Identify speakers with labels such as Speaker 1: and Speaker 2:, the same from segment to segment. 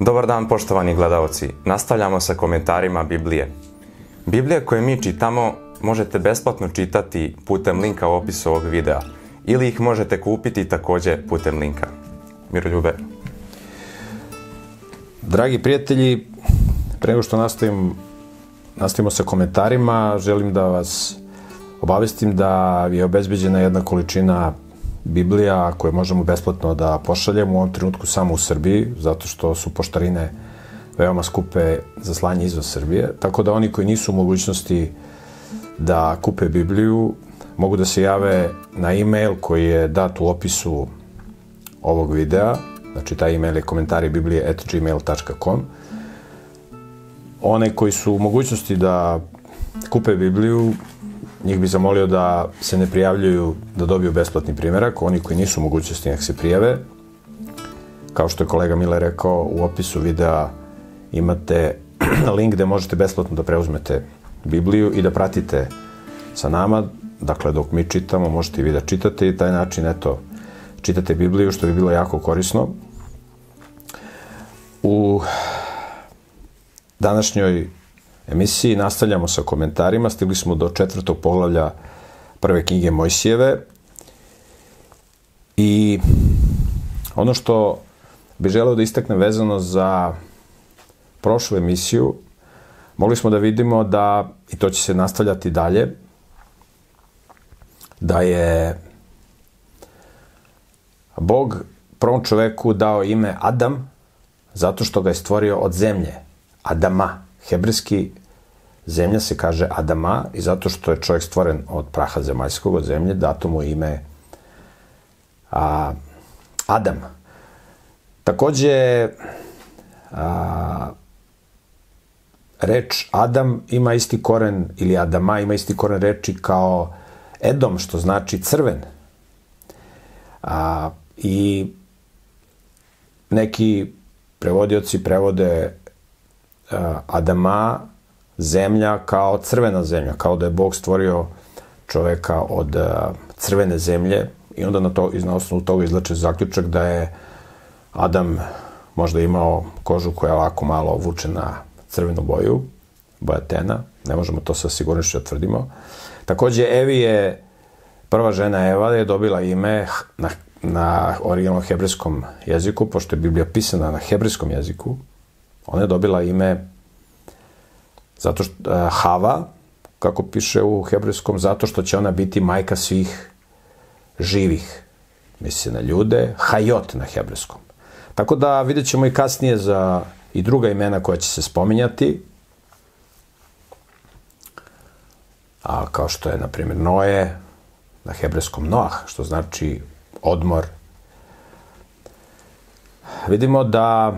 Speaker 1: Dobar dan poštovani gledalci, nastavljamo sa komentarima Biblije. Biblije koje mi čitamo možete besplatno čitati putem linka u opisu ovog videa ili ih možete kupiti takođe putem linka. Miroljube.
Speaker 2: Dragi prijatelji, pre nego što nastavim, nastavimo sa komentarima, želim da vas obavestim da je obezbeđena jedna količina Biblija koje možemo besplatno da pošaljemo u ovom trenutku samo u Srbiji, zato što su poštarine veoma skupe za slanje izvan Srbije. Tako da oni koji nisu u mogućnosti da kupe Bibliju, mogu da se jave na e-mail koji je dat u opisu ovog videa, znači taj e-mail je komentari biblije at gmail.com. One koji su u mogućnosti da kupe Bibliju, njih bi zamolio da se ne prijavljuju da dobiju besplatni primjerak, oni koji nisu mogućnosti nek se prijave. Kao što je kolega Mile rekao, u opisu videa imate link gde možete besplatno da preuzmete Bibliju i da pratite sa nama, dakle dok mi čitamo, možete i vi da čitate i taj način, eto, čitate Bibliju, što bi bilo jako korisno. U današnjoj emisiji. Nastavljamo sa komentarima, stigli smo do četvrtog poglavlja prve knjige Mojsijeve. I ono što bi želeo da istaknem vezano za prošlu emisiju, mogli smo da vidimo da, i to će se nastavljati dalje, da je Bog prvom čoveku dao ime Adam zato što ga je stvorio od zemlje, Adama. Hebrejski zemlja se kaže Adama i zato što je čovjek stvoren od praha zemaljskog, od zemlje, dato mu ime a, Adam. Takođe, a, reč Adam ima isti koren, ili Adama ima isti koren reči kao Edom, što znači crven. A, I neki prevodioci prevode Adama, zemlja kao crvena zemlja, kao da je Bog stvorio čoveka od a, crvene zemlje i onda na, to, na osnovu toga izlače zaključak da je Adam možda imao kožu koja je ovako malo vuče na crvenu boju, boja tena, ne možemo to sa sigurnošću da tvrdimo. Takođe, Evi je, prva žena Eva je dobila ime na, na originalnom hebrejskom jeziku, pošto je Biblija pisana na hebrejskom jeziku, ona je dobila ime zato što, uh, Hava, kako piše u hebrejskom, zato što će ona biti majka svih živih, misli na ljude, hajot na hebrejskom. Tako da vidjet ćemo i kasnije za i druga imena koja će se spominjati, a kao što je, na primjer, Noe, na hebrejskom Noah, što znači odmor. Vidimo da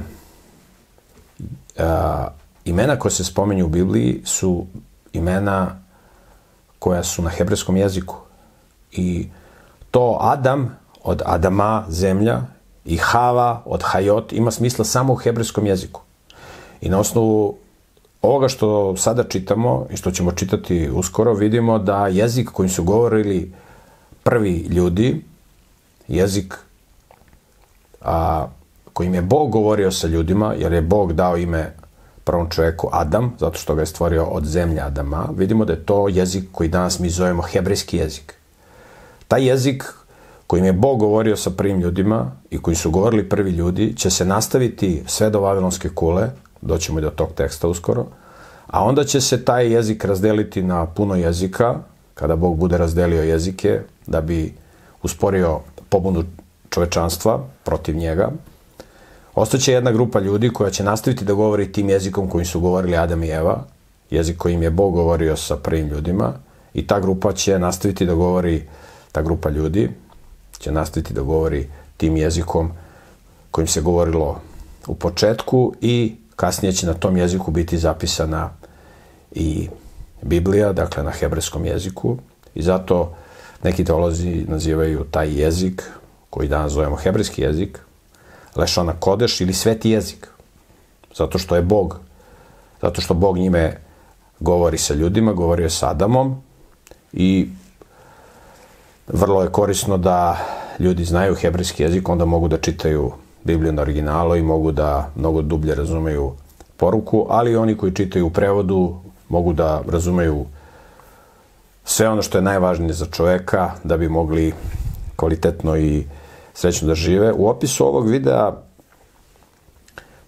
Speaker 2: imena koje se spominju u Bibliji su imena koja su na hebrejskom jeziku. I to Adam od Adama, zemlja, i Hava od Hajot ima smisla samo u hebrejskom jeziku. I na osnovu ovoga što sada čitamo i što ćemo čitati uskoro, vidimo da jezik kojim su govorili prvi ljudi, jezik a, kojim je Bog govorio sa ljudima, jer je Bog dao ime prvom čoveku Adam, zato što ga je stvorio od zemlje Adama, vidimo da je to jezik koji danas mi zovemo hebrejski jezik. Taj jezik kojim je Bog govorio sa prvim ljudima i koji su govorili prvi ljudi, će se nastaviti sve do Vavilonske kule, doćemo i do tog teksta uskoro, a onda će se taj jezik razdeliti na puno jezika, kada Bog bude razdelio jezike, da bi usporio pobunu čovečanstva protiv njega. Ostaće jedna grupa ljudi koja će nastaviti da govori tim jezikom kojim su govorili Adam i Eva, jezik kojim je Bog govorio sa prvim ljudima, i ta grupa će nastaviti da govori, ta grupa ljudi, će nastaviti da govori tim jezikom kojim se govorilo u početku i kasnije će na tom jeziku biti zapisana i Biblija, dakle na hebrejskom jeziku. I zato neki teolozi nazivaju taj jezik koji danas zovemo hebrejski jezik Lešona Kodeš ili sveti jezik. Zato što je Bog. Zato što Bog njime govori sa ljudima, govori je sa Adamom i vrlo je korisno da ljudi znaju hebrejski jezik, onda mogu da čitaju Bibliju na originalu i mogu da mnogo dublje razumeju poruku, ali oni koji čitaju u prevodu mogu da razumeju sve ono što je najvažnije za čoveka da bi mogli kvalitetno i srećno da žive. U opisu ovog videa,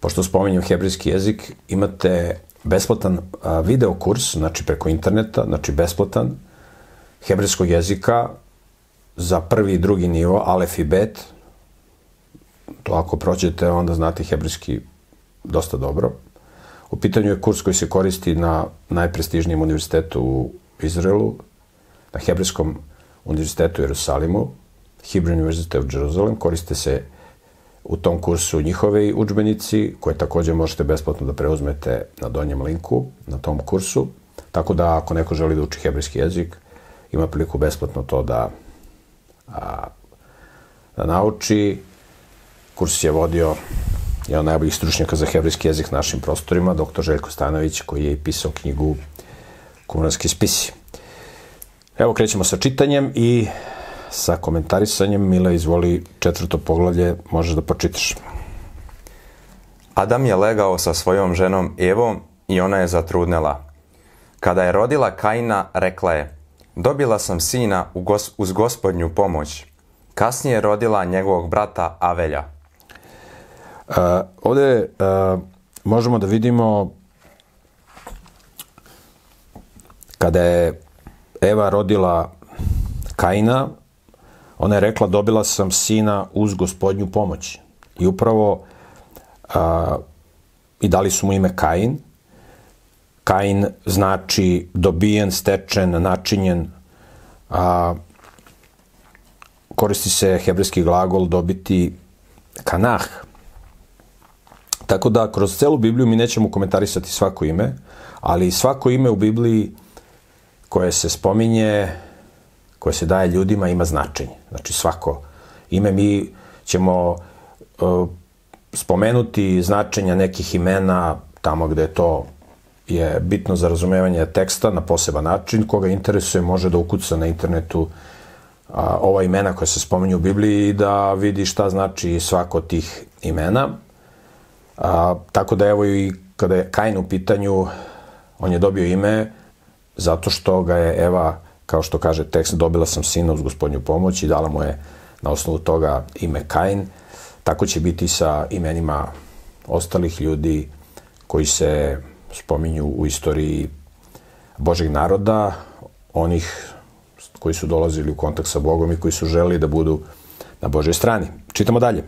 Speaker 2: pošto spominjem hebrijski jezik, imate besplatan video kurs, znači preko interneta, znači besplatan, hebrijskog jezika za prvi i drugi nivo, alef i bet. To ako prođete, onda znate hebrijski dosta dobro. U pitanju je kurs koji se koristi na najprestižnijem univerzitetu u Izraelu, na Hebrijskom univerzitetu u Jerusalimu, Hebrew University of Jerusalem, koriste se u tom kursu njihove učbenici, koje takođe možete besplatno da preuzmete na donjem linku na tom kursu. Tako da ako neko želi da uči hebrijski jezik, ima priliku besplatno to da, a, da nauči. Kurs je vodio jedan od najboljih stručnjaka za hebrijski jezik našim prostorima, dr. Željko Stanović, koji je i pisao knjigu Kuranski spisi. Evo krećemo sa čitanjem i sa komentarisanjem. Mila, izvoli četvrto poglavlje, možeš da počitaš.
Speaker 1: Adam je legao sa svojom ženom Evom i ona je zatrudnela. Kada je rodila Kaina, rekla je, dobila sam sina uz gospodnju pomoć. Kasnije je rodila njegovog brata Avelja.
Speaker 2: Uh, ovde uh, možemo da vidimo kada je Eva rodila Kaina, ona je rekla dobila sam sina uz gospodnju pomoć. I upravo a, i dali su mu ime Kain. Kain znači dobijen, stečen, načinjen. A, koristi se hebrejski glagol dobiti kanah. Tako da kroz celu Bibliju mi nećemo komentarisati svako ime, ali svako ime u Bibliji koje se spominje, koje se daje ljudima ima značenje. Znači svako ime mi ćemo uh, spomenuti značenja nekih imena tamo gde to je bitno za razumevanje teksta na poseban način. Koga interesuje može da ukuca na internetu a, ova imena koja se spominju u Bibliji i da vidi šta znači svako od tih imena. A, tako da evo i kada je Kain u pitanju, on je dobio ime zato što ga je Eva, kao što kaže tekst, dobila sam sina uz gospodnju pomoć i dala mu je na osnovu toga ime Kain. Tako će biti sa imenima ostalih ljudi koji se spominju u istoriji Božeg naroda, onih koji su dolazili u kontakt sa Bogom i koji su želi da budu na Božoj strani. Čitamo dalje.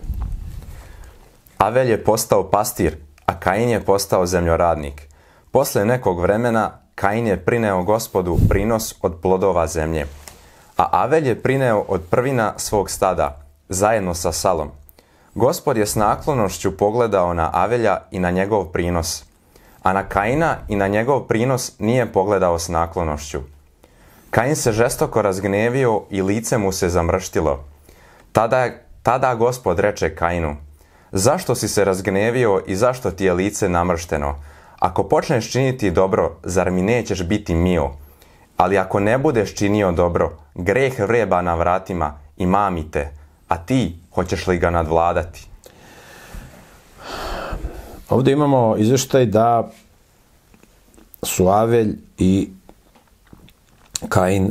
Speaker 1: Avel je postao pastir, a Kain je postao zemljoradnik. Posle nekog vremena Kain je prineo gospodu prinos od plodova zemlje, a Avel je prineo od prvina svog stada, zajedno sa salom. Gospod je s naklonošću pogledao na Avelja i na njegov prinos, a na Kaina i na njegov prinos nije pogledao s naklonošću. Kain se žestoko razgnevio i lice mu se zamrštilo. Tada, tada gospod reče Kainu, zašto si se razgnevio i zašto ti je lice namršteno? Ako počneš činiti dobro, zar mi nećeš biti mio? Ali ako ne budeš činio dobro, greh vreba na vratima i mamite, a ti hoćeš li ga nadvladati?
Speaker 2: Ovde imamo izveštaj da su Avelj i Kain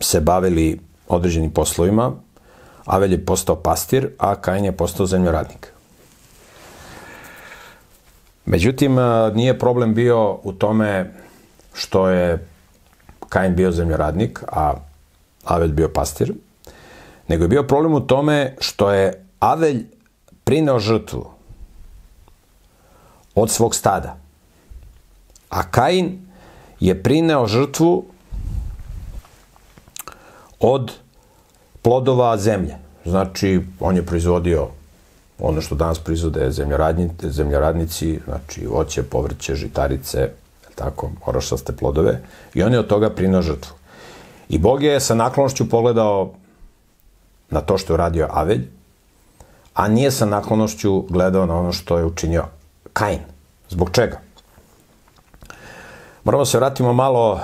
Speaker 2: se bavili određenim poslovima. Avelj je postao pastir, a Kain je postao zemljoradnik. Međutim, nije problem bio u tome što je Kain bio zemljoradnik, a Avelj bio pastir, nego je bio problem u tome što je Avelj prineo žrtvu od svog stada, a Kain je prineo žrtvu od plodova zemlje. Znači, on je proizvodio ono što danas proizvode zemljoradnici, zemljoradnici, znači voće, povrće, žitarice, tako, orošaste plodove, i on je od toga prinao žrtvu. I Bog je sa naklonošću pogledao na to što je uradio Avelj, a nije sa naklonošću gledao na ono što je učinio Kain. Zbog čega? Moramo se vratimo malo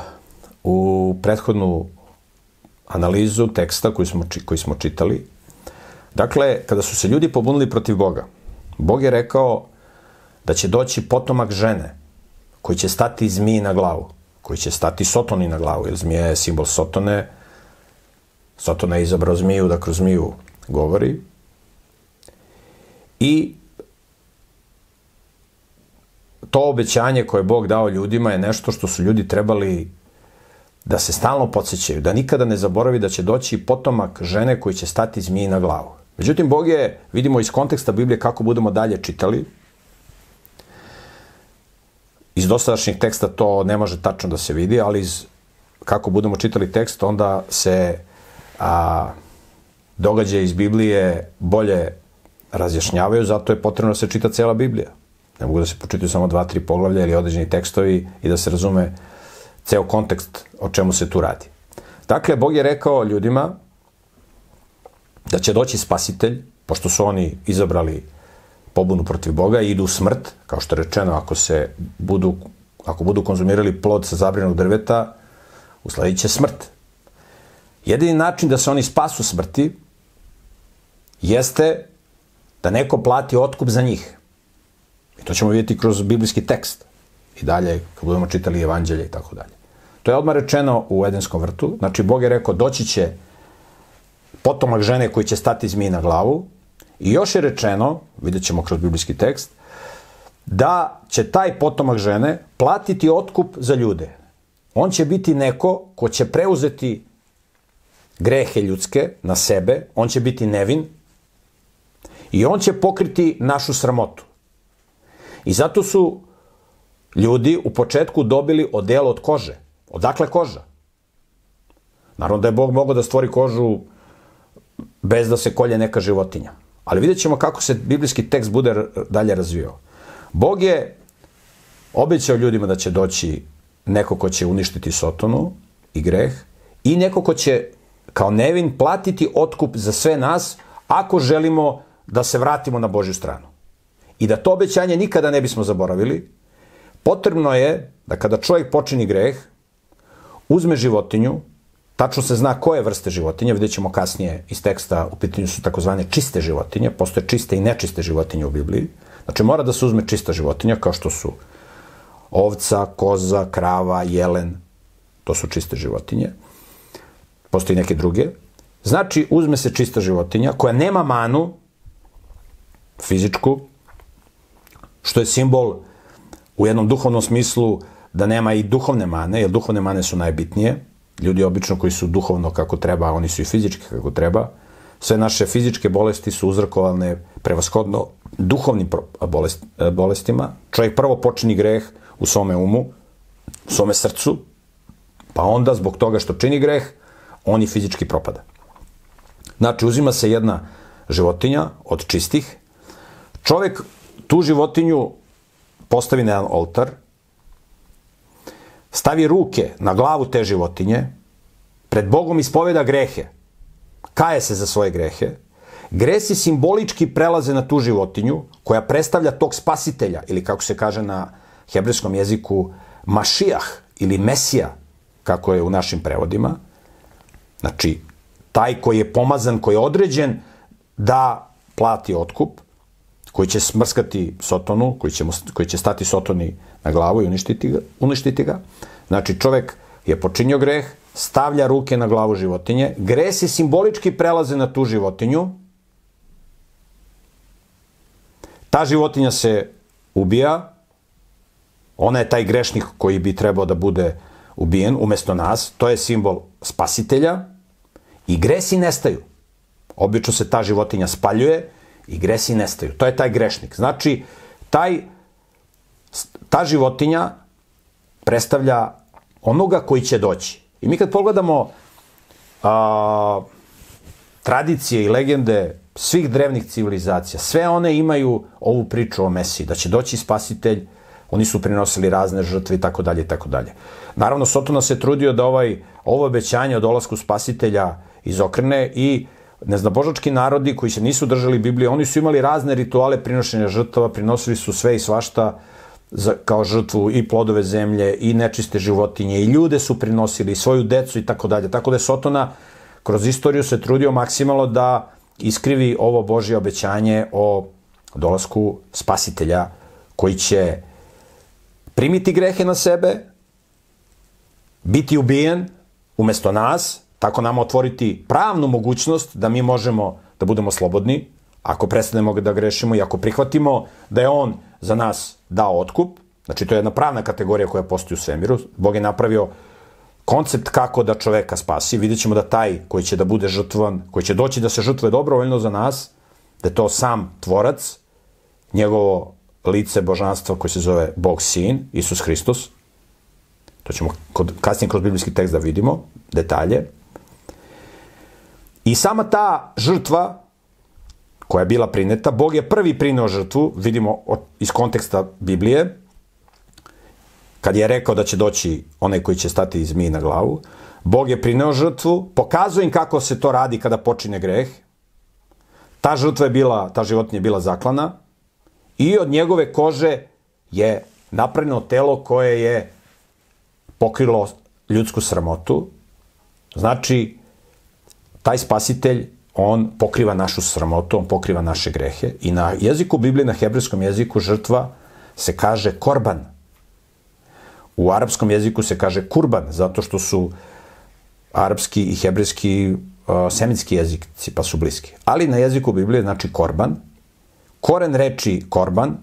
Speaker 2: u prethodnu analizu teksta koji smo, koji smo čitali, Dakle, kada su se ljudi pobunili protiv Boga, Bog je rekao da će doći potomak žene koji će stati zmiji na glavu, koji će stati sotoni na glavu, jer zmija je simbol sotone, Sotona je izabrao zmiju da kroz zmiju govori. I to obećanje koje je Bog dao ljudima je nešto što su ljudi trebali da se stalno podsjećaju, da nikada ne zaboravi da će doći potomak žene koji će stati zmiji na glavu. Međutim, Bog je, vidimo iz konteksta Biblije kako budemo dalje čitali, iz dosadašnjih teksta to ne može tačno da se vidi, ali iz kako budemo čitali tekst, onda se a, događaje iz Biblije bolje razjašnjavaju, zato je potrebno da se čita cela Biblija. Ne mogu da se počitaju samo dva, tri poglavlja ili određeni tekstovi i da se razume ceo kontekst o čemu se tu radi. Dakle, Bog je rekao ljudima da će doći spasitelj, pošto su oni izabrali pobunu protiv Boga i idu u smrt, kao što je rečeno, ako se budu, ako budu konzumirali plod sa zabrinog drveta, usledit će smrt. Jedini način da se oni spasu smrti jeste da neko plati otkup za njih. I to ćemo vidjeti kroz biblijski tekst. I dalje, kad budemo čitali evanđelje i tako dalje. To je odmah rečeno u Edenskom vrtu. Znači, Bog je rekao, doći će potomak žene koji će stati zmiji na glavu. I još je rečeno, vidjet ćemo kroz biblijski tekst, da će taj potomak žene platiti otkup za ljude. On će biti neko ko će preuzeti grehe ljudske na sebe, on će biti nevin i on će pokriti našu sramotu. I zato su ljudi u početku dobili odelo od kože. Odakle koža? Naravno da je Bog mogao da stvori kožu bez da se kolje neka životinja. Ali vidjet ćemo kako se biblijski tekst bude dalje razvio. Bog je obećao ljudima da će doći neko ko će uništiti Sotonu i greh i neko ko će kao nevin platiti otkup za sve nas ako želimo da se vratimo na Božju stranu. I da to obećanje nikada ne bismo zaboravili, potrebno je da kada čovjek počini greh, uzme životinju, tačno se zna koje vrste životinje, vidjet ćemo kasnije iz teksta, u pitanju su takozvane čiste životinje, postoje čiste i nečiste životinje u Bibliji, znači mora da se uzme čista životinja, kao što su ovca, koza, krava, jelen, to su čiste životinje postoji neke druge. Znači, uzme se čista životinja koja nema manu, fizičku, što je simbol u jednom duhovnom smislu da nema i duhovne mane, jer duhovne mane su najbitnije. Ljudi obično koji su duhovno kako treba, oni su i fizički kako treba. Sve naše fizičke bolesti su uzrokovane prevaskodno duhovnim bolest, bolestima. Čovjek prvo počini greh u svome umu, u svome srcu, pa onda zbog toga što čini greh, on i fizički propada. Znači, uzima se jedna životinja od čistih, čovek tu životinju postavi na jedan oltar, stavi ruke na glavu te životinje, pred Bogom ispoveda grehe, kaje se za svoje grehe, gresi simbolički prelaze na tu životinju koja predstavlja tog spasitelja ili kako se kaže na hebrejskom jeziku mašijah ili mesija, kako je u našim prevodima, Znači, taj koji je pomazan, koji je određen da plati otkup, koji će smrskati Sotonu, koji će, koji će stati Sotoni na glavu i uništiti ga, uništiti ga. Znači, čovek je počinio greh, stavlja ruke na glavu životinje, gresi simbolički prelaze na tu životinju, ta životinja se ubija, ona je taj grešnik koji bi trebao da bude ubijen umesto nas, to je simbol spasitelja. I gresi nestaju. Obično se ta životinja spaljuje i gresi nestaju. To je taj grešnik. Znači, taj, ta životinja predstavlja onoga koji će doći. I mi kad pogledamo a, tradicije i legende svih drevnih civilizacija, sve one imaju ovu priču o Mesiji, da će doći spasitelj, oni su prinosili razne žrtve i tako dalje i tako dalje. Naravno, Sotona se trudio da ovaj, ovo obećanje o dolasku spasitelja izokrene i neznabožački narodi koji se nisu držali Biblije, oni su imali razne rituale prinošenja žrtava, prinosili su sve i svašta za, kao žrtvu i plodove zemlje i nečiste životinje i ljude su prinosili i svoju decu i tako dalje. Tako da je Sotona kroz istoriju se trudio maksimalno da iskrivi ovo Božje obećanje o dolasku spasitelja koji će primiti grehe na sebe, biti ubijen umesto nas, tako nama otvoriti pravnu mogućnost da mi možemo da budemo slobodni, ako prestanemo da grešimo i ako prihvatimo da je on za nas dao otkup, znači to je jedna pravna kategorija koja postoji u svemiru, Bog je napravio koncept kako da čoveka spasi, vidjet ćemo da taj koji će da bude žrtvovan, koji će doći da se žrtvuje dobrovoljno za nas, da je to sam tvorac, njegovo lice božanstva koje se zove Bog Sin, Isus Hristos, to ćemo kod, kasnije kroz biblijski tekst da vidimo, detalje. I sama ta žrtva koja je bila prineta, Bog je prvi prineo žrtvu, vidimo iz konteksta Biblije, kad je rekao da će doći onaj koji će stati iz mi na glavu, Bog je prineo žrtvu, pokazuje im kako se to radi kada počine greh. Ta žrtva je bila, ta životinja je bila zaklana i od njegove kože je napravljeno telo koje je pokrilo ljudsku sramotu. Znači, taj spasitelj, on pokriva našu sramotu, on pokriva naše grehe i na jeziku Biblije, na hebrejskom jeziku, žrtva se kaže korban. U arapskom jeziku se kaže kurban, zato što su arapski i hebrejski uh, semitski jezici, pa su bliski. Ali na jeziku Biblije znači korban. Koren reči korban,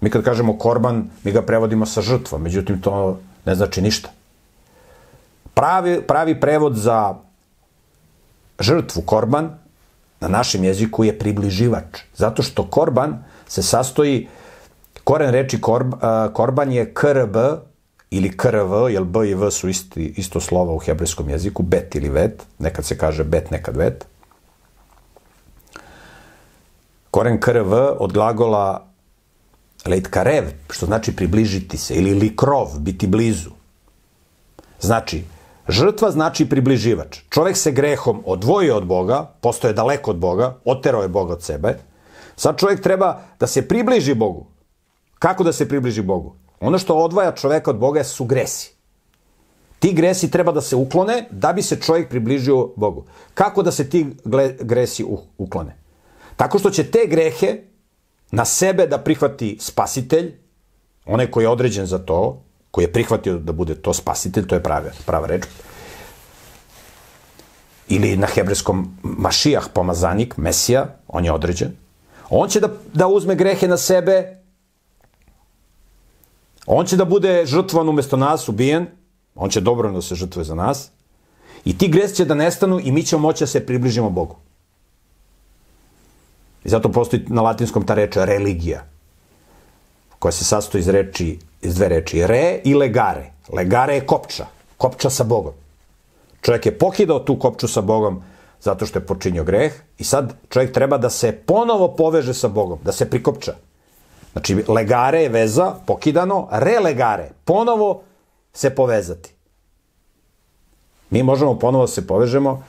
Speaker 2: mi kad kažemo korban, mi ga prevodimo sa žrtvom, međutim to ne znači ništa. Pravi, pravi prevod za žrtvu korban na našem jeziku je približivač, zato što korban se sastoji, koren reči korb, korban je krb ili krv, jer b i v su isti, isto slovo u hebrejskom jeziku, bet ili vet, nekad se kaže bet, nekad vet. Koren krv od glagola karev, što znači približiti se, ili likrov, biti blizu. Znači, žrtva znači približivač. Čovek se grehom odvojio od Boga, postoje daleko od Boga, oterao je Boga od sebe. Sad čovjek treba da se približi Bogu. Kako da se približi Bogu? Ono što odvaja čoveka od Boga su gresi. Ti gresi treba da se uklone da bi se čovjek približio Bogu. Kako da se ti gresi uklone? Tako što će te grehe na sebe da prihvati spasitelj, onaj koji je određen za to, koji je prihvatio da bude to spasitelj, to je prava, prava reč, ili na hebrejskom mašijah, pomazanik, mesija, on je određen, on će da, da uzme grehe na sebe, on će da bude žrtvan umesto nas, ubijen, on će dobro da se žrtvuje za nas, i ti gresi će da nestanu i mi ćemo moći da se približimo Bogu. I zato postoji na latinskom ta reč religija, koja se sastoji iz reči, iz dve reči, re i legare. Legare je kopča, kopča sa Bogom. Čovjek je pokidao tu kopču sa Bogom zato što je počinio greh i sad čovjek treba da se ponovo poveže sa Bogom, da se prikopča. Znači, legare je veza, pokidano, relegare, ponovo se povezati. Mi možemo ponovo da se povežemo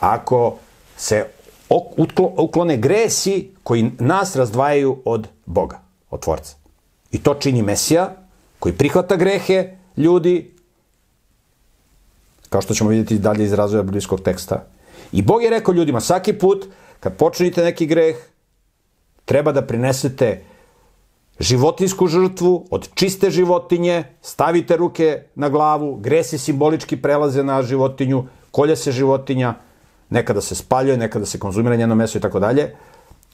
Speaker 2: ako se uklone gresi koji nas razdvajaju od Boga, od Tvorca. I to čini Mesija, koji prihvata grehe ljudi, kao što ćemo vidjeti dalje iz razvoja biblijskog teksta. I Bog je rekao ljudima, svaki put kad počinite neki greh, treba da prinesete životinsku žrtvu od čiste životinje, stavite ruke na glavu, gresi simbolički prelaze na životinju, kolja se životinja, nekada se spaljuje, nekada se konzumira njeno meso i tako dalje.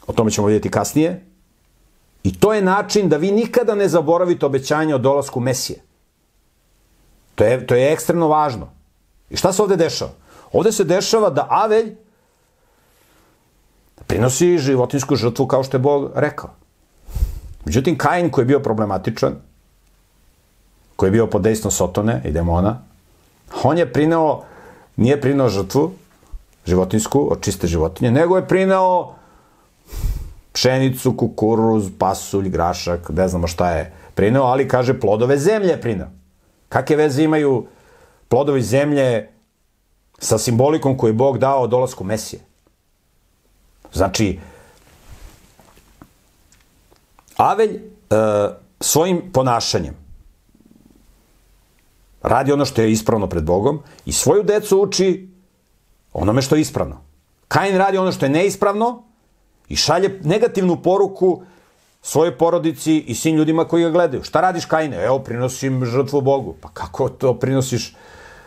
Speaker 2: O tome ćemo vidjeti kasnije. I to je način da vi nikada ne zaboravite obećanje o dolasku Mesije. To je, to je ekstremno važno. I šta se ovde dešava? Ovde se dešava da Avelj prinosi životinsku žrtvu kao što je Bog rekao. Međutim, Kain koji je bio problematičan, koji je bio pod dejstvom Sotone i demona, on je prineo, nije prineo žrtvu, životinsku, od čiste životinje, nego je prineo pšenicu, kukuruz, pasulj, grašak, ne znamo šta je prineo, ali kaže plodove zemlje je prineo. Kakve veze imaju plodovi zemlje sa simbolikom koji je Bog dao dolasku Mesije? Znači, Avelj e, svojim ponašanjem radi ono što je ispravno pred Bogom i svoju decu uči onome što je ispravno. Kain radi ono što je neispravno I šalje negativnu poruku svojoj porodici i svim ljudima koji ga gledaju. Šta radiš Kaine? Evo, prinosim žrtvu Bogu. Pa kako to prinosiš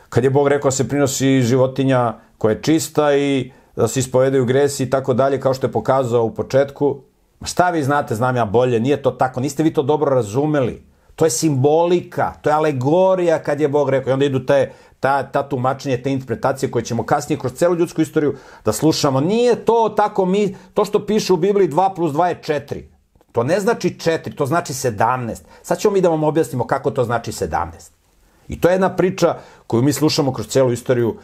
Speaker 2: kad je Bog rekao da se prinosi životinja koja je čista i da se ispovedaju gresi i tako dalje, kao što je pokazao u početku. Šta vi znate, znam ja bolje, nije to tako, niste vi to dobro razumeli. To je simbolika, to je alegorija kad je Bog rekao. I onda idu te, ta, ta tumačenje, te interpretacije koje ćemo kasnije kroz celu ljudsku istoriju da slušamo. Nije to tako mi, to što piše u Bibliji 2 plus 2 je 4. To ne znači 4, to znači 17. Sad ćemo mi da vam objasnimo kako to znači 17. I to je jedna priča koju mi slušamo kroz celu istoriju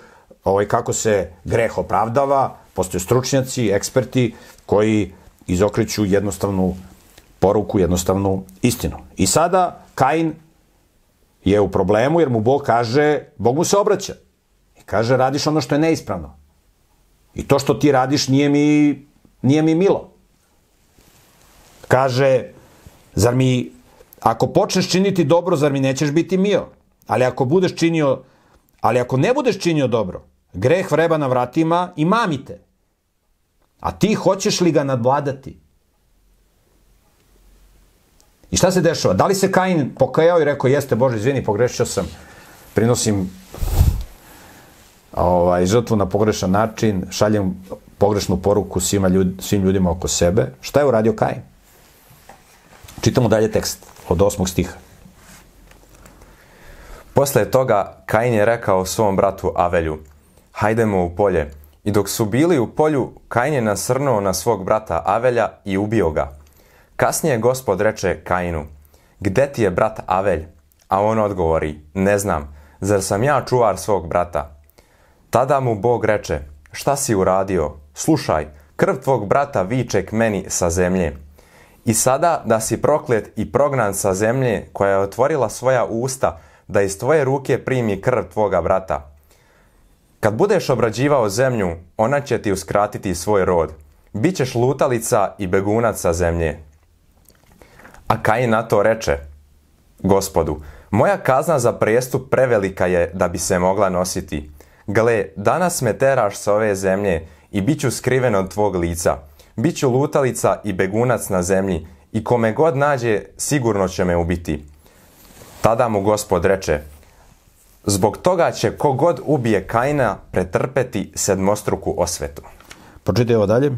Speaker 2: ovaj, kako se greh opravdava, postoje stručnjaci, eksperti koji izokreću jednostavnu poruku, jednostavnu istinu. I sada Kain je u problemu jer mu Bog kaže, Bog mu se obraća. I kaže, radiš ono što je neispravno. I to što ti radiš nije mi, nije mi milo. Kaže, zar mi, ako počneš činiti dobro, zar mi nećeš biti mio? Ali ako budeš činio, ali ako ne budeš činio dobro, greh vreba na vratima i mamite. A ti hoćeš li ga nadvladati? I šta se dešava? Da li se Kain pokajao i rekao, jeste Bože, izvini, pogrešio sam, prinosim ovaj, žrtvu na pogrešan način, šaljem pogrešnu poruku svima ljud, svim ljudima oko sebe. Šta je uradio Kain? Čitamo dalje tekst od osmog stiha.
Speaker 1: Posle toga Kain je rekao svom bratu Avelju, hajdemo u polje. I dok su bili u polju, Kain je nasrnuo na svog brata Avelja i ubio ga. Kasnije gospod reče Kainu, gde ti je brat Avelj? A on odgovori, ne znam, zar sam ja čuvar svog brata? Tada mu Bog reče, šta si uradio? Slušaj, krv tvog brata viče k meni sa zemlje. I sada da si proklet i prognan sa zemlje koja je otvorila svoja usta, da iz tvoje ruke primi krv tvoga brata. Kad budeš obrađivao zemlju, ona će ti uskratiti svoj rod. Bićeš lutalica i begunac sa zemlje. A Kain na to reče, gospodu, moja kazna za prestup prevelika je da bi se mogla nositi. Gle, danas me teraš sa ove zemlje i bit ću skriven od tvog lica. Biću lutalica i begunac na zemlji i kome god nađe sigurno će me ubiti. Tada mu gospod reče, zbog toga će kogod ubije Kaina pretrpeti sedmostruku osvetu.
Speaker 2: Pročitaj ovo dalje.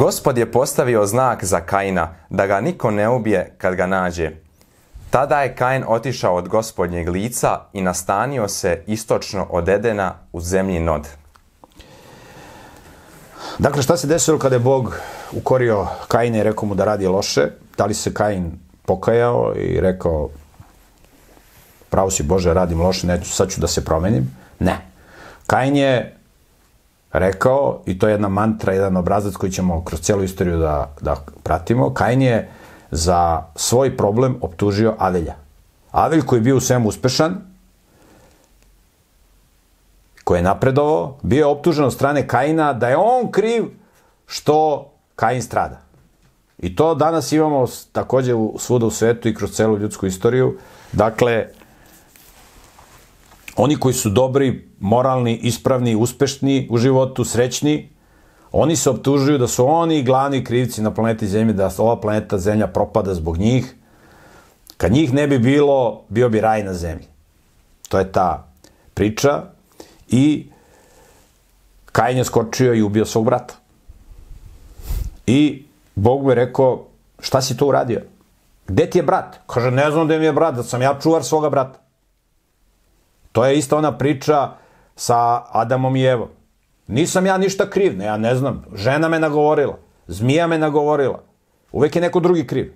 Speaker 1: Gospod je postavio znak za Kaina, da ga niko ne ubije kad ga nađe. Tada je Kain otišao od gospodnjeg lica i nastanio se istočno od Edena u zemlji Nod.
Speaker 2: Dakle, šta se desilo kada je Bog ukorio Kaina i rekao mu da radi loše? Da li se Kain pokajao i rekao pravo si Bože, radim loše, neću, sad ću da se promenim? Ne. Kain je rekao, i to je jedna mantra, jedan obrazac koji ćemo kroz cijelu istoriju da, da pratimo, Kain je za svoj problem optužio Avelja. Avelj koji je bio u svemu uspešan, koji je napredovao, bio je optužen od strane Kaina da je on kriv što Kain strada. I to danas imamo takođe svuda u svetu i kroz celu ljudsku istoriju. Dakle, oni koji su dobri, moralni, ispravni, uspešni u životu, srećni, oni se optužuju da su oni glavni krivci na planeti Zemlje, da ova planeta Zemlja propada zbog njih. Kad njih ne bi bilo, bio bi raj na Zemlji. To je ta priča. I Kain je skočio i ubio svog brata. I Bog mu je rekao, šta si to uradio? Gde ti je brat? Kaže, ne znam gde mi je brat, da sam ja čuvar svoga brata. To je isto ona priča sa Adamom i Evom. Nisam ja ništa kriv, ne, ja ne znam. Žena me nagovorila, zmija me nagovorila. Uvek je neko drugi kriv.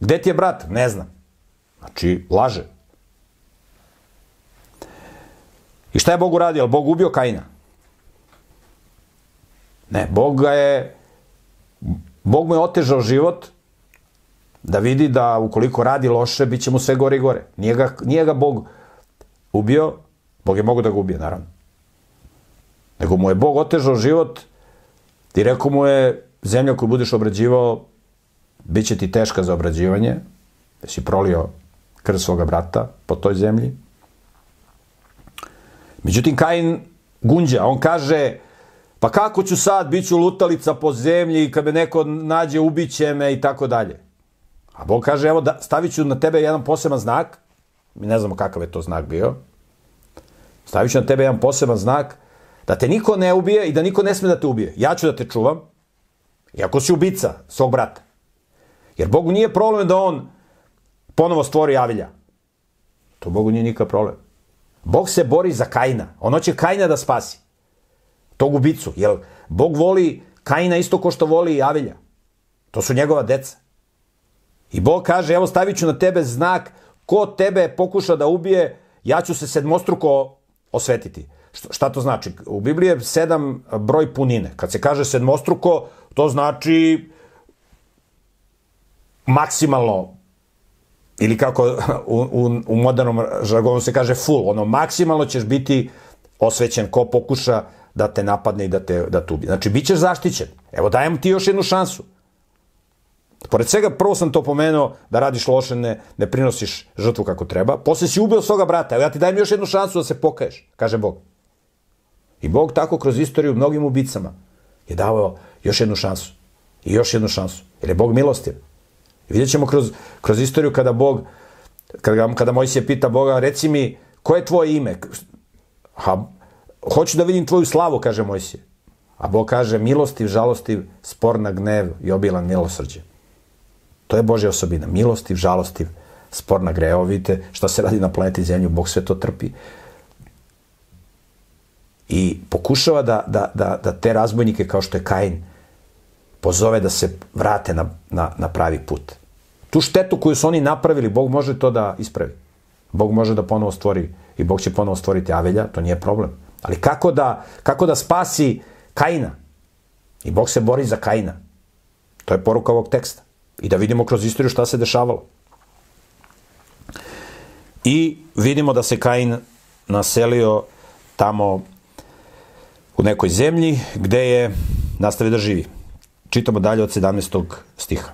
Speaker 2: Gde ti je brat? Ne znam. Znači, laže. I šta je Bog uradio? Bog ubio Kaina? Ne, Bog ga je Bog mu je otežao život da vidi da ukoliko radi loše, bit će mu sve gore i gore. Nije ga, nije ga Bog ubio, Bog je mogo da ga ubije, naravno. Nego mu je Bog otežao život i rekao mu je, zemlja koju budeš obrađivao, bit će ti teška za obrađivanje, da si prolio krv svoga brata po toj zemlji. Međutim, Kain gunđa, on kaže, Pa kako ću sad, bit ću lutalica po zemlji i kad me neko nađe, ubiće me i tako dalje. A Bog kaže, evo, da, stavit ću na tebe jedan poseban znak, mi ne znamo kakav je to znak bio, stavit ću na tebe jedan poseban znak, da te niko ne ubije i da niko ne sme da te ubije. Ja ću da te čuvam, iako si ubica svog brata. Jer Bogu nije problem da on ponovo stvori Avilja. To Bogu nije nikakav problem. Bog se bori za Kaina. On hoće Kaina da spasi. Tog ubicu. Jer Bog voli Kaina isto ko što voli i Avilja. To su njegova deca. I Bog kaže, evo stavit ću na tebe znak, ko tebe pokuša da ubije, ja ću se sedmostruko osvetiti. Šta to znači? U Bibliji je sedam broj punine. Kad se kaže sedmostruko, to znači maksimalno ili kako u, u, u modernom žargonu se kaže full, ono maksimalno ćeš biti osvećen ko pokuša da te napadne i da te, da te ubije. Znači, bit ćeš zaštićen. Evo, dajem ti još jednu šansu. Pored svega, prvo sam to pomenuo da radiš loše, ne, ne prinosiš žrtvu kako treba. Posle si ubio svoga brata. Evo, ja ti dajem još jednu šansu da se pokaješ, kaže Bog. I Bog tako kroz istoriju mnogim ubicama je davao još jednu šansu. I još jednu šansu. Jer je Bog milostiv. I vidjet ćemo kroz, kroz istoriju kada Bog, kada, kada Mojsije pita Boga, reci mi, koje je tvoje ime? Ha, hoću da vidim tvoju slavu, kaže Mojsije. A Bog kaže, milostiv, žalostiv, spor na gnev i obilan milosrđe. To je Božja osobina. Milostiv, žalostiv, spor na gnev. Evo vidite šta se radi na planeti Zemlju, Bog sve to trpi. I pokušava da, da, da, da te razbojnike, kao što je Kain, pozove da se vrate na, na, na pravi put. Tu štetu koju su oni napravili, Bog može to da ispravi. Bog može da ponovo stvori i Bog će ponovo stvoriti Avelja, to nije problem. Ali kako da, kako da spasi Kaina? I Bog se bori za Kaina. To je poruka ovog teksta. I da vidimo kroz istoriju šta se dešavalo. I vidimo da se Kain naselio tamo u nekoj zemlji gde je nastavio da živi. Čitamo dalje od 17. stiha.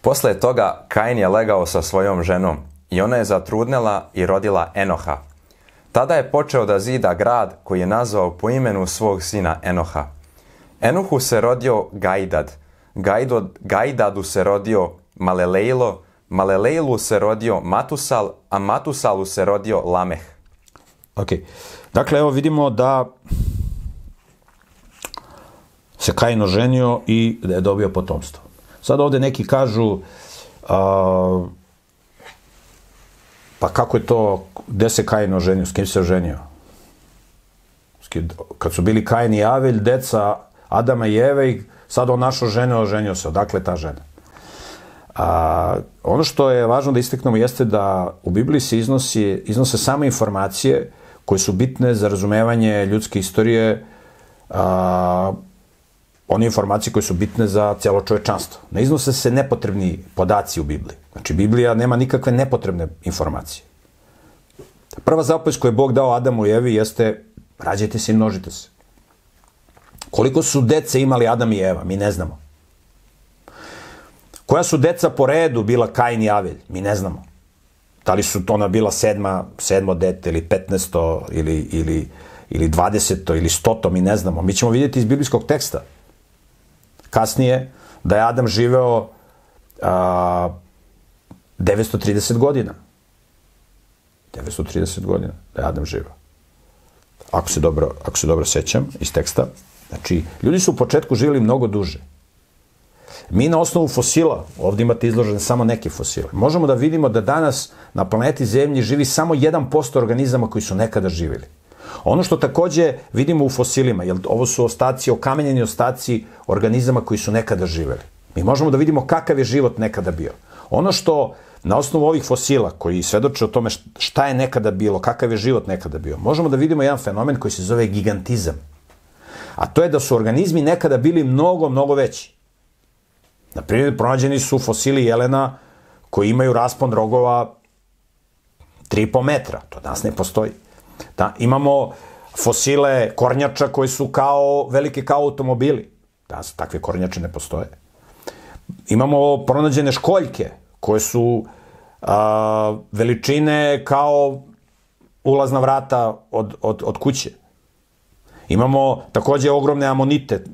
Speaker 1: Posle toga Kain je legao sa svojom ženom i ona je zatrudnela i rodila Enoha. Tada je počeo da zida grad koji je nazvao po imenu svog sina Enoha. Enuhu se rodio Gajdad, Gajdod, Gajdadu se rodio Malelejlo, Malelejlu se rodio Matusal, a Matusalu se rodio Lameh.
Speaker 2: Ok. Dakle, evo vidimo da se Kain oženio i da je dobio potomstvo. Sad ovde neki kažu a, pa kako je to, gde se Kain oženio, s kim se oženio? Kad su bili Kain i Avelj, deca Adama i Eve i sad on našo žene, oženio se. Odakle ta žena? A, ono što je važno da isteknemo jeste da u Bibliji se iznosi, iznose samo informacije koje su bitne za razumevanje ljudske istorije, a, one informacije koje su bitne za cijelo čovečanstvo. Ne iznose se nepotrebni podaci u Bibliji. Znači, Biblija nema nikakve nepotrebne informacije. Prva zapovest koju je Bog dao Adamu i Evi jeste rađajte se i množite se. Koliko su dece imali Adam i Eva? Mi ne znamo. Koja su deca po redu bila Kain i Avelj? Mi ne znamo. Da li su to ona bila sedma, sedmo dete ili petnesto ili, ili, ili dvadeseto ili stoto, mi ne znamo. Mi ćemo vidjeti iz biblijskog teksta kasnije da je Adam živeo a, 930 godina. 930 godina da je Adam živeo. Ako se dobro, ako se dobro sećam iz teksta. Znači, ljudi su u početku živjeli mnogo duže. Mi na osnovu fosila, ovdje imate izložene samo neke fosile, možemo da vidimo da danas na planeti Zemlji živi samo 1% organizama koji su nekada živjeli. Ono što takođe vidimo u fosilima, jer ovo su ostaci, okamenjeni ostaci organizama koji su nekada živeli. Mi možemo da vidimo kakav je život nekada bio. Ono što na osnovu ovih fosila koji svedoče o tome šta je nekada bilo, kakav je život nekada bio, možemo da vidimo jedan fenomen koji se zove gigantizam. A to je da su organizmi nekada bili mnogo, mnogo veći. Na primjer, pronađeni su fosili jelena koji imaju raspon rogova 3,5 metra. To danas ne postoji. Da, imamo fosile kornjača koji su kao, velike kao automobili. Da, takve kornjače ne postoje. Imamo pronađene školjke koje su a, veličine kao ulazna vrata od, od, od kuće. Imamo takođe ogromne amonite,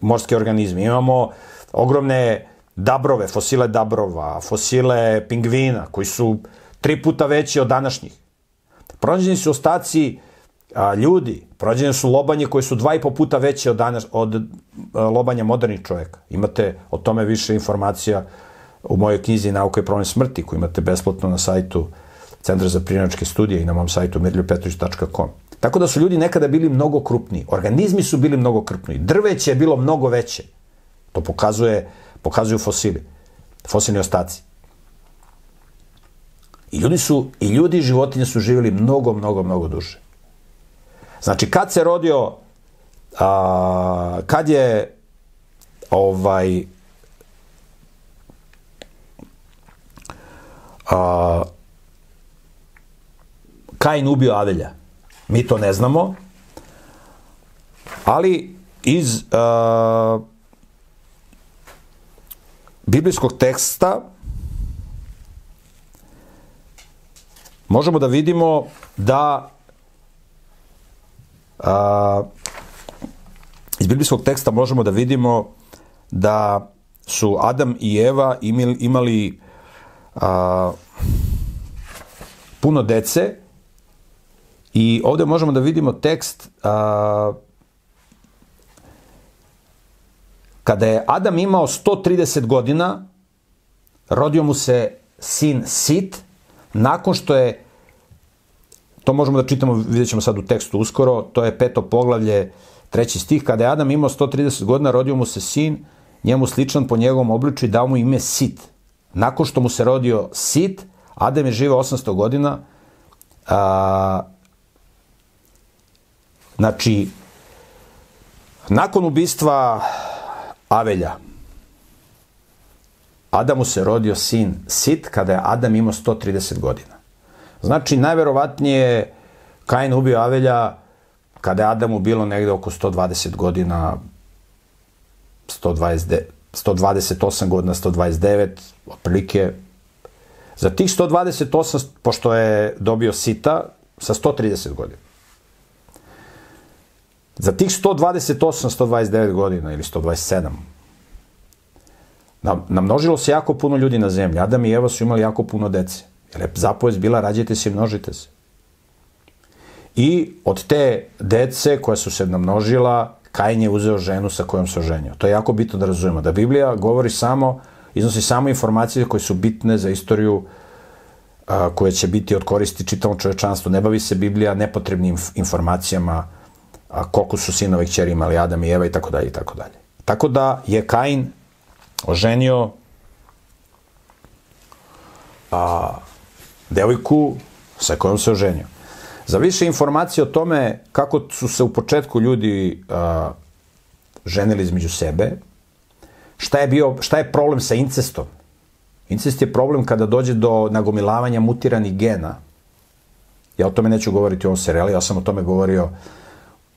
Speaker 2: morske organizme. Imamo ogromne dabrove, fosile dabrova, fosile pingvina, koji su tri puta veći od današnjih. Pronađeni su ostaci a, ljudi, pronađene su lobanje koje su dva i po puta veće od, danas, od a, lobanja modernih čovjeka. Imate o tome više informacija u mojoj knjizi Nauka i problem smrti, koju imate besplatno na sajtu Centra za prinačke studije i na mom sajtu mirljopetrović.com. Tako da su ljudi nekada bili mnogo krupniji. Organizmi su bili mnogo krupniji. Drveće je bilo mnogo veće. To pokazuje, pokazuju fosili. Fosilni ostaci. I ljudi su, i ljudi i životinje su živjeli mnogo, mnogo, mnogo duže. Znači, kad se rodio, a, kad je ovaj, a, Kain ubio Avelja. Mi to ne znamo, ali iz a, biblijskog teksta možemo da vidimo da a, iz biblijskog teksta možemo da vidimo da su Adam i Eva imali, imali a, puno dece i ovde možemo da vidimo tekst a, kada je Adam imao 130 godina rodio mu se sin Sit nakon što je to možemo da čitamo, vidjet ćemo sad u tekstu uskoro, to je peto poglavlje, treći stih, kada je Adam imao 130 godina, rodio mu se sin, njemu sličan po njegovom obliču i dao mu ime Sit. Nakon što mu se rodio Sit, Adam je živeo 800 godina, a, znači, nakon ubistva Avelja, Adamu se rodio sin Sit kada je Adam imao 130 godina. Znači, najverovatnije Kain ubio Avelja kada je Adamu bilo negde oko 120 godina, 120, 128 godina, 129, otprilike. Za tih 128, pošto je dobio Sita, sa 130 godina. Za tih 128, 129 godina ili 127, namnožilo se jako puno ljudi na zemlji. Adam i Eva su imali jako puno dece. Jer je zapovest bila rađajte se i množite se. I od te dece koja su se namnožila, Kain je uzeo ženu sa kojom se oženio. To je jako bitno da razumemo. Da Biblija govori samo, iznosi samo informacije koje su bitne za istoriju koje će biti od koristi čitavom čovečanstvu. Ne bavi se Biblija nepotrebnim informacijama a, koliko su sinove i kćeri imali Adam i Eva i tako dalje i tako dalje. Tako da je Kain oženio a, devojku sa kojom se oženio. Za više informacije o tome kako su se u početku ljudi a, ženili između sebe, šta je, bio, šta je problem sa incestom? Incest je problem kada dođe do nagomilavanja mutiranih gena. Ja o tome neću govoriti u ovom seriali, ja sam o tome govorio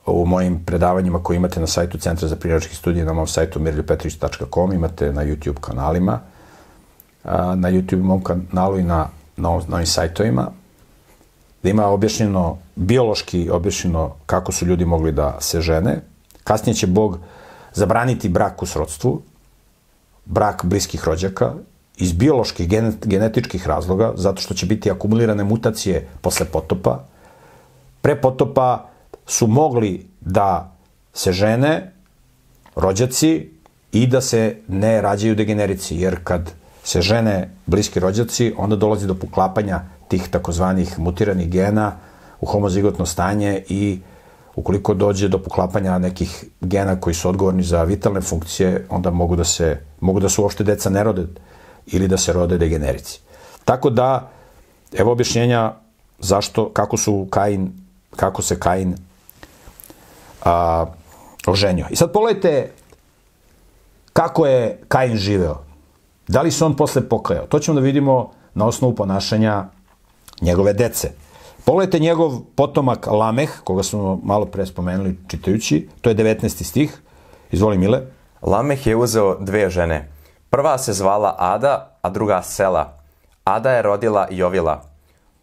Speaker 2: u mojim predavanjima koje imate na sajtu Centra za priračke studije, na mom sajtu mirljopetrić.com, imate na YouTube kanalima, na YouTube mom kanalu i na na, na ovim sajtovima, da ima objašnjeno, biološki objašnjeno kako su ljudi mogli da se žene. Kasnije će Bog zabraniti brak u srodstvu, brak bliskih rođaka, iz bioloških, genetičkih razloga, zato što će biti akumulirane mutacije posle potopa. Pre potopa su mogli da se žene, rođaci, i da se ne rađaju degenerici, jer kad se žene bliski rođaci, onda dolazi do poklapanja tih takozvanih mutiranih gena u homozigotno stanje i ukoliko dođe do poklapanja nekih gena koji su odgovorni za vitalne funkcije, onda mogu da se mogu da su uopšte deca ne rode ili da se rode degenerici. Tako da evo objašnjenja zašto kako su Kain kako se Kain a, oženio. I sad pogledajte kako je Kain živeo. Da li se on posle pokajao? To ćemo da vidimo na osnovu ponašanja njegove dece. Pogledajte njegov potomak Lameh, koga smo malo pre spomenuli čitajući, to je 19. stih. Izvoli Mile.
Speaker 1: Lameh je uzeo dve žene. Prva se zvala Ada, a druga Sela. Ada je rodila Jovila.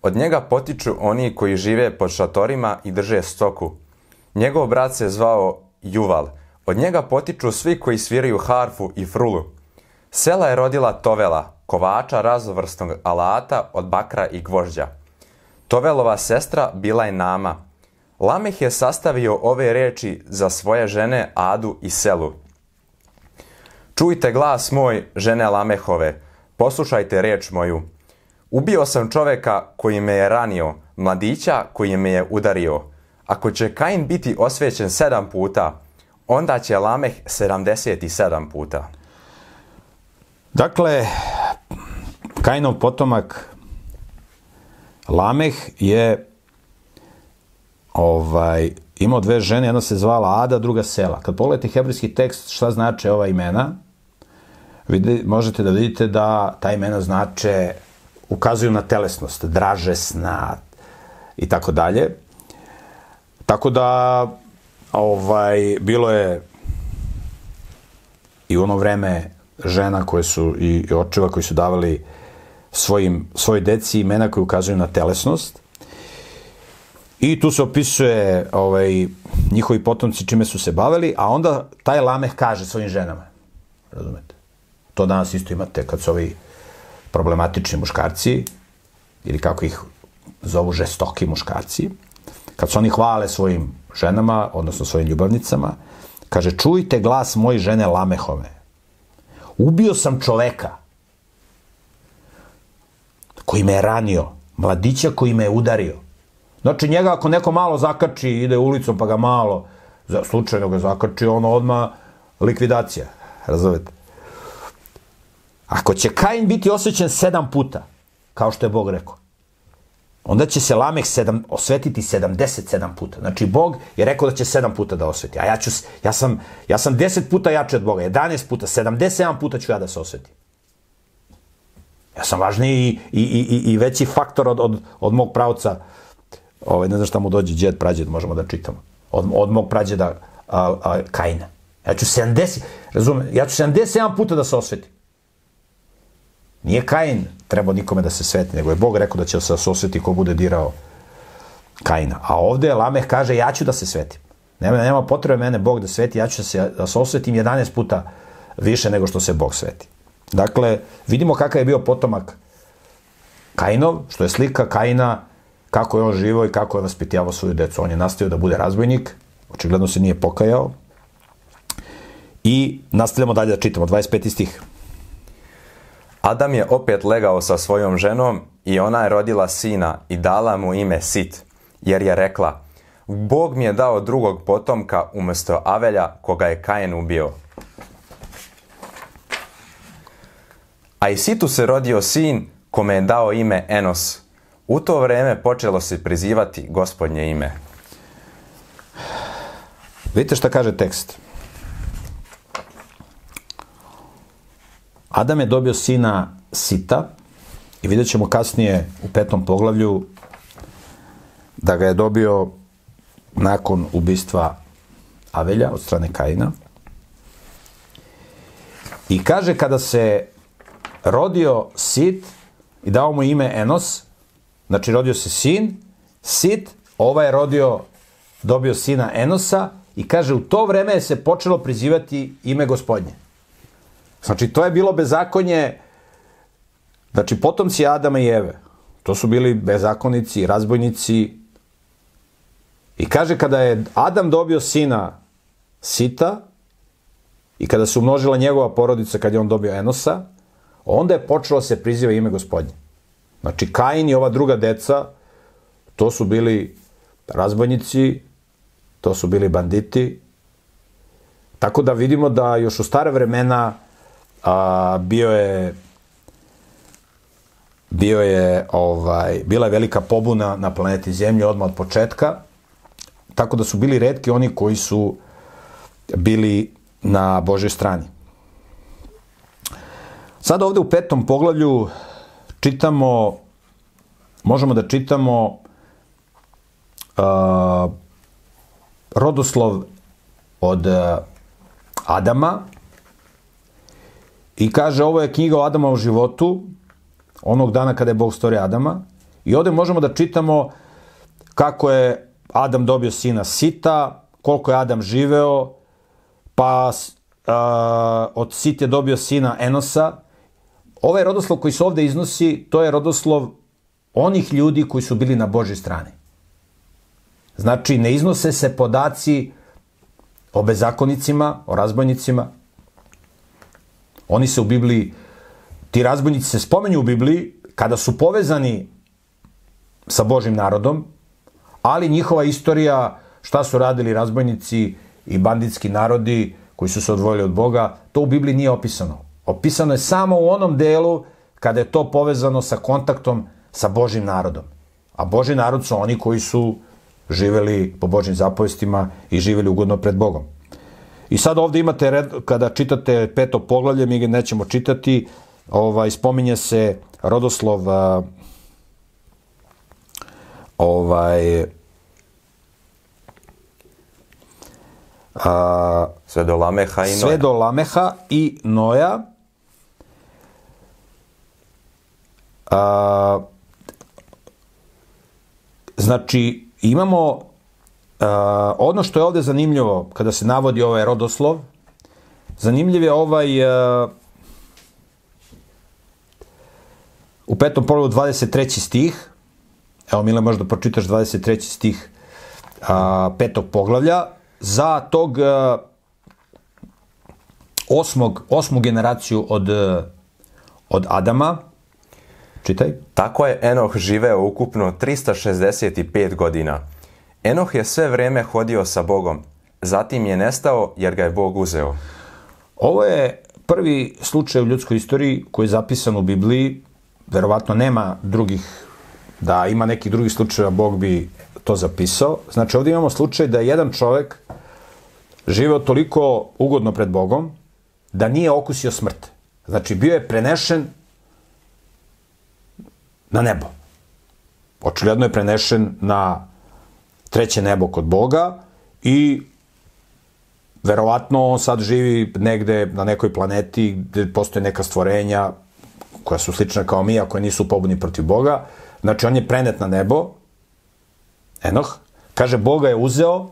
Speaker 1: Od njega potiču oni koji žive pod šatorima i drže stoku. Njegov brat se zvao Juval. Od njega potiču svi koji sviraju harfu i frulu. Sela je rodila Tovela, kovača raznovrsnog alata od bakra i gvožđa. Tovelova sestra bila je Nama. Lameh je sastavio ove reči za svoje žene Adu i Selu. Čujte glas moj, žene Lamehove, poslušajte reč moju. Ubio sam čoveka koji me je ranio, mladića koji me je udario. Ako će Kain biti osvećen sedam puta, onda će Lameh 77 puta.
Speaker 2: Dakle, Kainov potomak Lameh je ovaj, imao dve žene, jedna se zvala Ada, druga Sela. Kad pogledate hebrijski tekst šta znače ova imena, vidi, možete da vidite da ta imena znače, ukazuju na telesnost, dražesna i tako dalje. Tako da, ovaj, bilo je i u ono vreme žena koje su i očeva koji su davali svojim, svoj deci imena koji ukazuju na telesnost. I tu se opisuje ovaj, njihovi potomci čime su se bavili, a onda taj Lameh kaže svojim ženama. Razumete? To danas isto imate kad su ovi problematični muškarci, ili kako ih zovu žestoki muškarci, kad su oni hvale svojim ženama, odnosno svojim ljubavnicama, kaže, čujte glas moje žene Lamehove. Ubio sam čoveka koji me je ranio, mladića koji me je udario. Znači njega ako neko malo zakači, ide ulicom pa ga malo, slučajno ga zakači, ono odma likvidacija. Razumete? Ako će Kain biti osvećen sedam puta, kao što je Bog rekao, onda će se Lameh sedam, osvetiti 77 puta. Znači, Bog je rekao da će sedam puta da osveti. A ja, ću, ja, sam, ja sam 10 puta jači od Boga, 11 puta, 77 puta ću ja da se osvetim. Ja sam važniji i, i, i, i veći faktor od, od, od mog pravca, ovaj, ne znam šta mu dođe, djed, prađed, možemo da čitamo, od, od mog prađeda a, a, Kaina. Ja ću 70, razume, ja ću 77 puta da se osvetim. Nije Kain trebao nikome da se sveti, nego je Bog rekao da će se osveti ko bude dirao Kaina. A ovde Lameh kaže ja ću da se svetim. Nema, nema potrebe mene Bog da sveti, ja ću da se, da se osvetim 11 puta više nego što se Bog sveti. Dakle, vidimo kakav je bio potomak Kainov, što je slika Kaina, kako je on živo i kako je vaspitjavao svoju decu. On je nastavio da bude razbojnik, očigledno se nije pokajao. I nastavljamo dalje da čitamo, 25. stih.
Speaker 1: Adam je opet legao sa svojom ženom i ona je rodila sina i dala mu ime Sit, jer je rekla, Bog mi je dao drugog potomka umesto Avelja koga je Kain ubio. A i Situ se rodio sin kome je dao ime Enos. U to vreme počelo se prizivati gospodnje ime.
Speaker 2: Vidite šta kaže tekst. Adam je dobio sina Sita i vidjet ćemo kasnije u petom poglavlju da ga je dobio nakon ubistva Avelja od strane Kaina. I kaže kada se rodio Sit i dao mu ime Enos, znači rodio se sin, Sit, ovaj je rodio, dobio sina Enosa i kaže u to vreme se počelo prizivati ime gospodnje. Znači, to je bilo bezakonje, znači, potomci Adama i Eve. To su bili bezakonici, razbojnici. I kaže, kada je Adam dobio sina Sita i kada se umnožila njegova porodica, kad je on dobio Enosa, onda je počelo se priziva ime gospodnje. Znači, Kain i ova druga deca, to su bili razbojnici, to su bili banditi. Tako da vidimo da još u stare vremena a, bio je bio je ovaj bila je velika pobuna na planeti Zemlje odmah od početka tako da su bili redki oni koji su bili na Božoj strani. Sada ovde u petom poglavlju čitamo možemo da čitamo uh, rodoslov od uh, Adama, I kaže, ovo je knjiga o Adamovom životu, onog dana kada je Bog stvorio Adama. I ovde možemo da čitamo kako je Adam dobio sina Sita, koliko je Adam živeo, pa a, od Sit je dobio sina Enosa. Ovaj rodoslov koji se ovde iznosi, to je rodoslov onih ljudi koji su bili na Božoj strani. Znači, ne iznose se podaci o bezakonicima, o razbojnicima. Oni se u Bibliji, ti razbojnici se spomenju u Bibliji kada su povezani sa Božim narodom, ali njihova istorija, šta su radili razbojnici i banditski narodi koji su se odvojili od Boga, to u Bibliji nije opisano. Opisano je samo u onom delu kada je to povezano sa kontaktom sa Božim narodom. A Boži narod su oni koji su živeli po Božim zapovestima i živeli ugodno pred Bogom. I sad ovde imate, red, kada čitate peto poglavlje, mi ga nećemo čitati, ovaj, spominje se rodoslov ovaj,
Speaker 1: a, sve do Lameha i Noja.
Speaker 2: Sve do Lameha i Noja. A, znači, imamo a, ono što je ovde zanimljivo kada se navodi ovaj rodoslov, zanimljiv je ovaj a, u petom polu 23. stih, evo Mile možda pročitaš 23. stih a, petog poglavlja, za tog a, osmog, osmu generaciju od, od Adama, čitaj.
Speaker 1: Tako je Enoh živeo ukupno 365 godina. Enoh je sve vreme hodio sa Bogom, zatim je nestao jer ga je Bog uzeo.
Speaker 2: Ovo je prvi slučaj u ljudskoj istoriji koji je zapisan u Bibliji, verovatno nema drugih, da ima nekih drugih slučajeva, Bog bi to zapisao. Znači ovdje imamo slučaj da je jedan čovek živeo toliko ugodno pred Bogom, da nije okusio smrt. Znači, bio je prenešen na nebo. Očigledno je prenešen na treće nebo kod Boga i verovatno on sad živi negde na nekoj planeti gde postoje neka stvorenja koja su slična kao mi, a koje nisu pobudni protiv Boga. Znači, on je prenet na nebo, Enoh, kaže, Boga je uzeo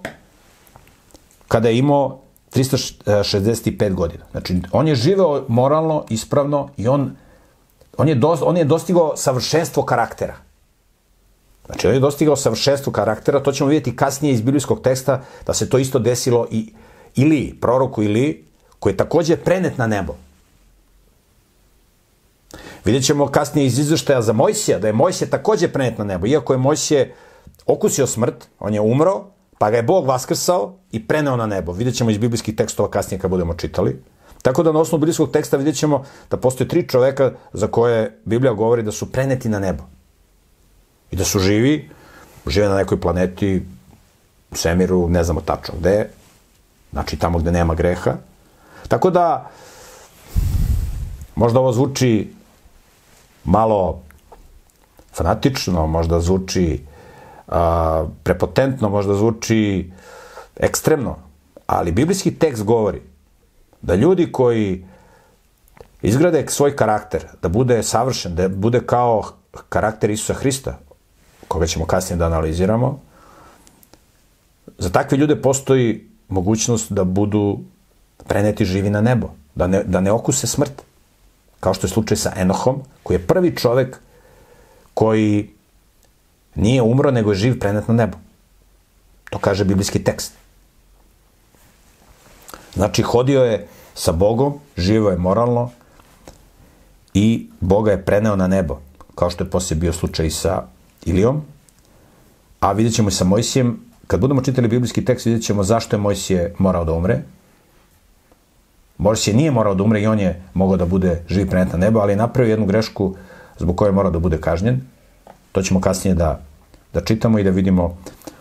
Speaker 2: kada je imao 365 godina. Znači, on je živeo moralno, ispravno i on, on, je, dos, on je dostigao savršenstvo karaktera. Znači, on je dostigao savršenstvo karaktera, to ćemo vidjeti kasnije iz biblijskog teksta, da se to isto desilo i Ili, proroku Ili, koji je takođe prenet na nebo. Vidjet ćemo kasnije iz izveštaja za Mojsija, da je Mojsije takođe prenet na nebo. Iako je Mojsije okusio smrt, on je umro, pa ga je Bog vaskrsao i preneo na nebo. Vidjet ćemo iz biblijskih tekstova kasnije kad budemo čitali. Tako da na osnovu biblijskog teksta vidjet ćemo da postoje tri čoveka za koje Biblija govori da su preneti na nebo. I da su živi, žive na nekoj planeti, u svemiru, ne znamo tačno gde, znači tamo gde nema greha. Tako da, možda ovo zvuči malo fanatično, možda zvuči a, prepotentno, možda zvuči ekstremno, ali biblijski tekst govori da ljudi koji izgrade svoj karakter, da bude savršen, da bude kao karakter Isusa Hrista, koga ćemo kasnije da analiziramo, za takve ljude postoji mogućnost da budu preneti živi na nebo, da ne, da ne okuse smrt, kao što je slučaj sa Enohom, koji je prvi čovek koji nije umro, nego je živ prenet na nebo. To kaže biblijski tekst. Znači, hodio je sa Bogom, živo je moralno i Boga je preneo na nebo, kao što je poslije bio slučaj sa Ilijom, a vidjet ćemo sa Mojsijem, kad budemo čitali biblijski tekst, vidjet ćemo zašto je Mojsije morao da umre. Mojsije nije morao da umre i on je mogao da bude živ prenet na nebo, ali je napravio jednu grešku zbog koje je morao da bude kažnjen. To ćemo kasnije da, da čitamo i da vidimo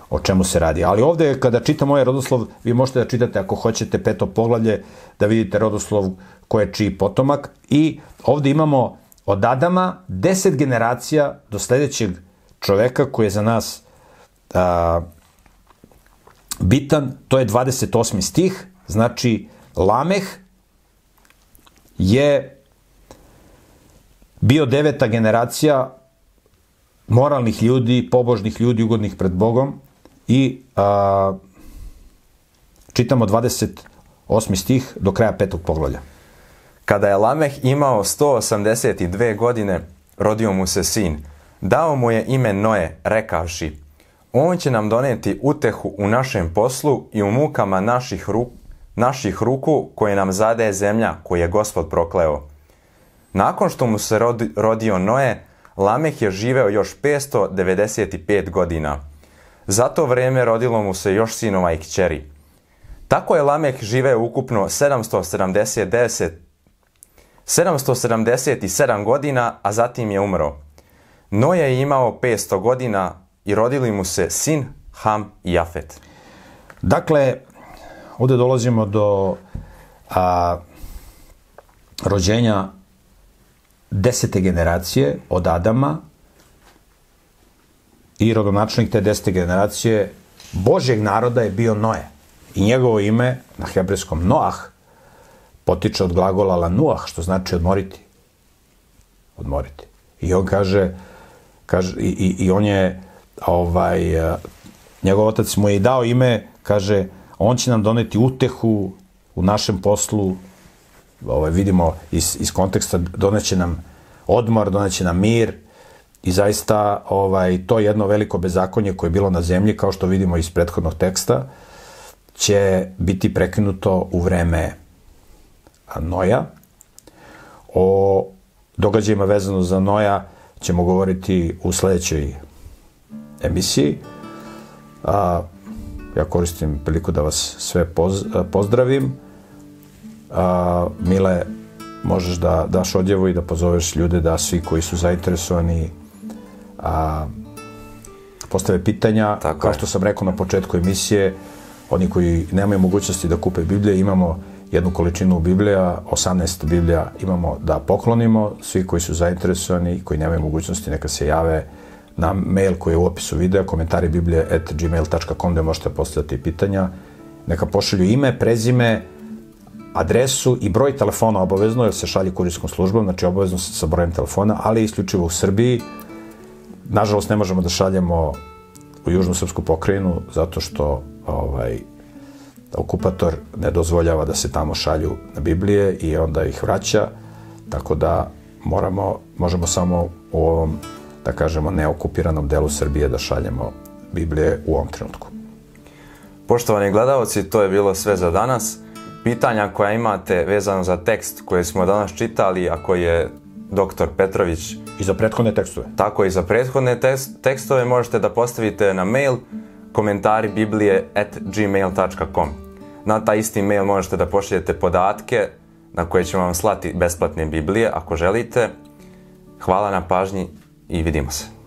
Speaker 2: o čemu se radi. Ali ovde, kada čitamo ovaj rodoslov, vi možete da čitate, ako hoćete, peto poglavlje, da vidite rodoslov ko je čiji potomak. I ovde imamo od Adama deset generacija do sledećeg čoveka koji je za nas a, bitan, to je 28. stih, znači Lameh je bio deveta generacija moralnih ljudi, pobožnih ljudi, ugodnih pred Bogom i a, Čitamo 28. stih do kraja petog poglavlja.
Speaker 1: Kada je Lameh imao 182 godine, rodio mu se sin. Dao mu je ime Noe, rekavši, on će nam doneti utehu u našem poslu i u mukama naših, ru, naših ruku koje nam zadaje zemlja koju je gospod prokleo. Nakon što mu se rodi, rodio Noe, Lameh je živeo još 595 godina. Za to vreme rodilo mu se još sinova i kćeri. Tako je Lameh živeo ukupno 779 777 godina, a zatim je umro. Noje je imao 500 godina i rodili mu se sin, Ham i Jafet.
Speaker 2: Dakle, ovde dolazimo do a, rođenja desete generacije od Adama i rodonačnik te desete generacije Božjeg naroda je bio Noe. I njegovo ime na hebrejskom Noah potiče od glagola lanuah, što znači odmoriti. Odmoriti. I on kaže, kaže i, i, i on je ovaj, njegov otac mu je i dao ime, kaže, on će nam doneti utehu u našem poslu, ovaj, vidimo iz, iz konteksta, doneće nam odmor, doneće nam mir i zaista ovaj, to jedno veliko bezakonje koje je bilo na zemlji, kao što vidimo iz prethodnog teksta, će biti prekinuto u vreme Noja. O događajima vezano za Noja ćemo govoriti u sledećoj emisiji. A, ja koristim priliku da vas sve poz, pozdravim. A, Mile, možeš da daš odjevu i da pozoveš ljude da svi koji su zainteresovani a, postave pitanja.
Speaker 1: Tako
Speaker 2: Kao što sam rekao na početku emisije, oni koji nemaju mogućnosti da kupe Biblije, imamo jednu količinu Biblija, 18 Biblija imamo da poklonimo. Svi koji su zainteresovani, koji nemaju mogućnosti, neka se jave na mail koji je u opisu videa, komentari biblije at gmail.com gde možete postavljati pitanja. Neka pošalju ime, prezime, adresu i broj telefona obavezno, jer se šalje kurijskom službom, znači obavezno sa brojem telefona, ali isključivo u Srbiji. Nažalost, ne možemo da šaljemo u Južnu Srpsku pokrajinu, zato što ovaj, okupator ne dozvoljava da se tamo šalju na Biblije i onda ih vraća, tako da moramo, možemo samo u ovom, da kažemo, neokupiranom delu Srbije da šaljemo Biblije u ovom trenutku.
Speaker 1: Poštovani gledalci, to je bilo sve za danas. Pitanja koja imate vezano za tekst koji smo danas čitali, a koji je doktor Petrović
Speaker 2: I za prethodne tekstove.
Speaker 1: tako i za prethodne tekst, tekstove možete da postavite na mail komentari biblije at gmail.com. Na taj isti mail možete da pošaljete podatke na koje ćemo vam slati besplatne Biblije ako želite. Hvala na pažnji i vidimo se.